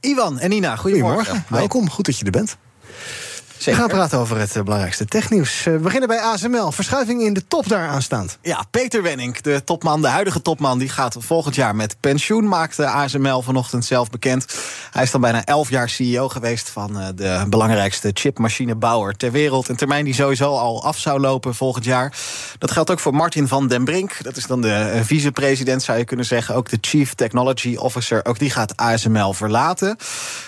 Ivan en Nina, goedemorgen. Goedemorgen. Welkom, goed dat je er bent. We gaan praten over het eh, belangrijkste technieuws. Eh, We beginnen bij ASML. Verschuiving in de top daar aanstaand. Ja, Peter Wenning, de topman, de huidige topman, die gaat volgend jaar met pensioen, maakte ASML vanochtend zelf bekend. Hij is dan bijna elf jaar CEO geweest van eh, de belangrijkste chipmachinebouwer ter wereld. Een termijn die sowieso al af zou lopen volgend jaar. Dat geldt ook voor Martin van den Brink. Dat is dan de eh, vicepresident, zou je kunnen zeggen. Ook de Chief Technology Officer. Ook die gaat ASML verlaten.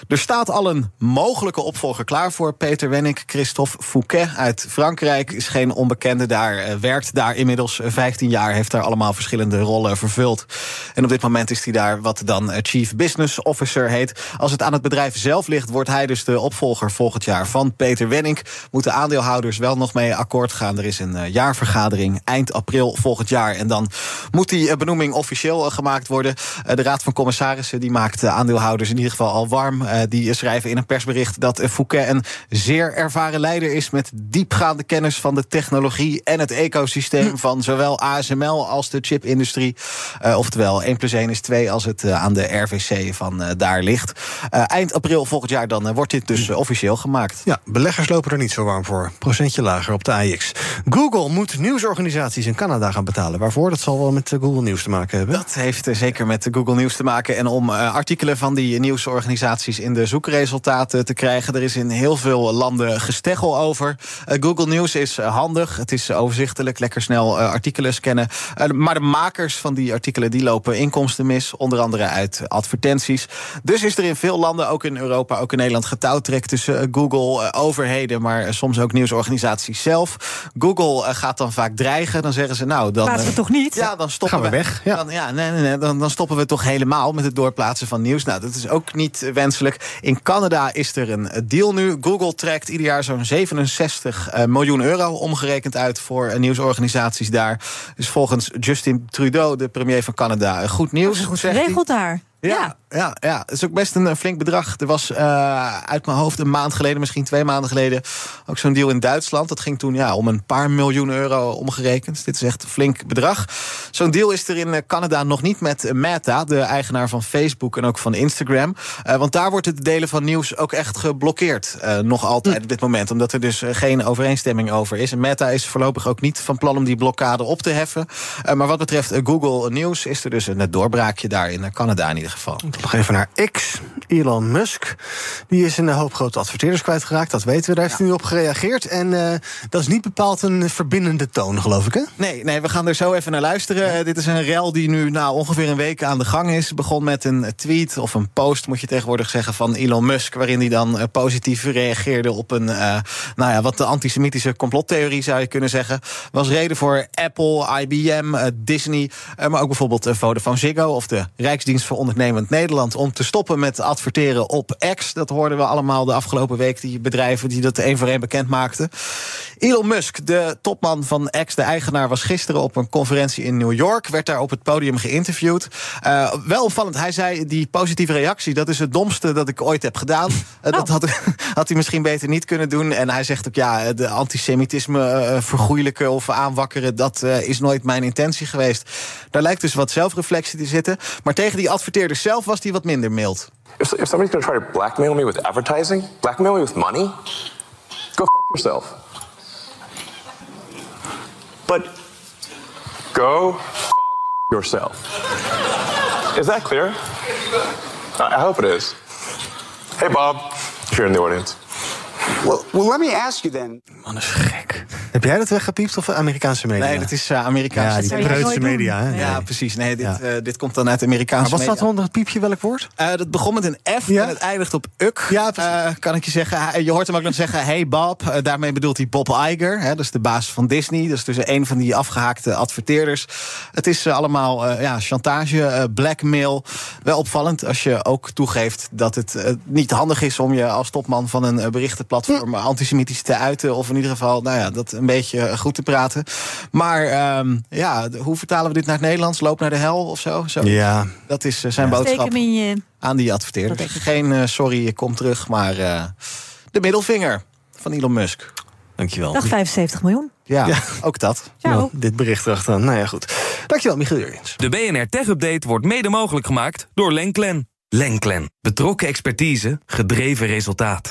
Er staat al een mogelijke opvolger klaar voor Peter Wenning. Christophe Fouquet uit Frankrijk is geen onbekende daar. eh, werkt daar inmiddels eh, 15 jaar. Heeft daar allemaal verschillende rollen vervuld. En op dit moment is hij daar wat dan eh, Chief Business Officer heet. Als het aan het bedrijf zelf ligt, wordt hij dus de opvolger volgend jaar van Peter Wenning. Moeten aandeelhouders wel nog mee akkoord gaan. Er is een eh, jaarvergadering eind april volgend jaar. En dan moet die eh, benoeming officieel eh, gemaakt worden. Eh, De Raad van Commissarissen die maakt de aandeelhouders in ieder geval al warm. Eh, Die schrijven in een persbericht dat eh, Fouquet een zeer ervaren leider is met diepgaande kennis van de technologie en het ecosysteem van zowel ASML als de chipindustrie. Eh, oftewel 1 plus 1 is 2 als het eh, aan de RVC van eh, daar ligt. Eind april volgend jaar dan wordt dit dus eh, officieel gemaakt. Ja, beleggers lopen er niet zo warm voor. Procentje lager op de AX. Google moet nieuwsorganisaties in Canada gaan betalen. Waarvoor? Dat zal wel met Google Nieuws te maken hebben. Dat heeft zeker met Google Nieuws te maken. En om artikelen van die nieuwsorganisaties in de zoekresultaten te krijgen. Er is in heel veel landen gesteggel over. Eh, Google Nieuws is eh, handig. Het is eh, overzichtelijk. Lekker snel artikelen scannen. Maar de makers van die artikelen die lopen inkomsten mis. Onder andere uit advertenties. Dus is er in veel landen, ook in Europa, ook in Nederland, getouwtrek tussen Google, overheden, maar soms ook nieuwsorganisaties zelf. Google gaat dan vaak dreigen. Dan zeggen ze, nou, dan. Laten we toch niet? Ja, dan stoppen Gaan we weg, ja. Dan, ja, nee, nee, nee, dan, dan stoppen we toch helemaal met het doorplaatsen van nieuws. Nou, dat is ook niet wenselijk. In Canada is er een deal nu. Google trekt ieder jaar zo'n 67 eh, miljoen euro omgerekend uit voor eh, nieuwsorganisaties daar. Dus volgens Justin Trudeau, de premier van Canada, goed nieuws. Goed geregeld daar. Ja, ja, ja, het is ook best een eh, flink bedrag. Er was eh, uit mijn hoofd een maand geleden, misschien twee maanden geleden, ook zo'n deal in Duitsland. Dat ging toen ja, om een paar miljoen euro omgerekend. Dus dit is echt een flink bedrag. Zo'n deal is er in eh, Canada nog niet met Meta, de eigenaar van Facebook en ook van Instagram. Eh, want daar wordt het delen van nieuws ook echt geblokkeerd. eh, nog altijd op dit moment. Omdat er dus eh, geen overeenstemming over is. En Meta is voorlopig ook niet van plan om die blokkade op te heffen. Eh, maar wat betreft eh, Google Nieuws is er dus een eh, doorbraakje daar in eh, Canada in ieder geval. Nog even naar X. Elon Musk. Die is een hoop grote adverteerders kwijtgeraakt. Dat weten we. Daar heeft hij nu op gereageerd. En eh, dat is niet bepaald een verbindende toon, geloof ik, hè? Nee, nee, we gaan er zo even naar luisteren. Eh, dit is een rel die nu nou, ongeveer een week aan de gang is. Begon met een tweet of een post, moet je tegenwoordig zeggen, van Elon Musk. Waarin hij dan eh, positief reageerde op een, nou ja, wat de antisemitische complottheorie zou je kunnen zeggen. Was reden voor Apple, IBM, Disney. maar ook bijvoorbeeld Vodafone Ziggo of de Rijksdienst voor Ondernemend Nederland. Om te stoppen met adverteren op X. Dat hoorden we allemaal de afgelopen week, die bedrijven die dat één voor één bekend maakten. Elon Musk, de topman van X, de eigenaar, was gisteren op een conferentie in New York. Werd daar op het podium geïnterviewd. Eh, wel opvallend, hij zei: die positieve reactie, dat is het domste dat ik ooit heb gedaan. Eh, Dat had, had hij misschien beter niet kunnen doen. En hij zegt ook: ja, de antisemitisme eh, vergoeilijken of aanwakkeren, dat is nooit mijn intentie geweest. Daar lijkt dus wat zelfreflectie te zitten. Maar tegen die adverteerders zelf was hij wat minder mild. If, if somebody's going to try to blackmail me with advertising, blackmail me with money, go f yourself. But go f yourself. Is that clear? I I hope it is. Hey, Bob, if you're in the audience. Well, well, let me ask you then. Man is gek. Heb jij dat weggepiept of Amerikaanse media? Nee, dat is uh, Amerikaanse Ja, doen. media. Hè? Nee. Ja, precies. Nee, dit, Ja. eh, dit komt dan uit Amerikaanse Maar wat staat media. er onder het piepje? Welk woord? Eh, dat begon met een F Ja? en het eindigt op uk. Ja. Eh, kan ik je zeggen. Je hoort hem ook nog zeggen: Hey Bob. Eh, daarmee bedoelt hij Bob Iger. Hè, dat is de baas van Disney. Dat is dus een van die afgehaakte adverteerders. Het is eh, allemaal eh, ja, chantage, eh, blackmail. Wel opvallend als je ook toegeeft dat het eh, niet handig is om je als topman van een eh, berichtenplatform antisemitisch te uiten. Of in ieder geval, nou ja, dat een beetje goed te praten. Maar ehm, ja, hoe vertalen we dit naar het Nederlands? Loop naar de hel of zo? zo. Ja. Dat is eh, zijn boodschap je... aan die adverteerders. Geen eh, sorry, ik kom terug, maar eh, de middelvinger van Elon Musk. Dankjewel. Dag 75 miljoen. Ja, Ja. ook dat. Ciao. Nou, dit bericht erachteraan. Nou ja, goed. Dankjewel, Michiel Jurjens. De BNR Tech Update wordt mede mogelijk gemaakt door Lenklen. Lenklen. Betrokken expertise, gedreven resultaat.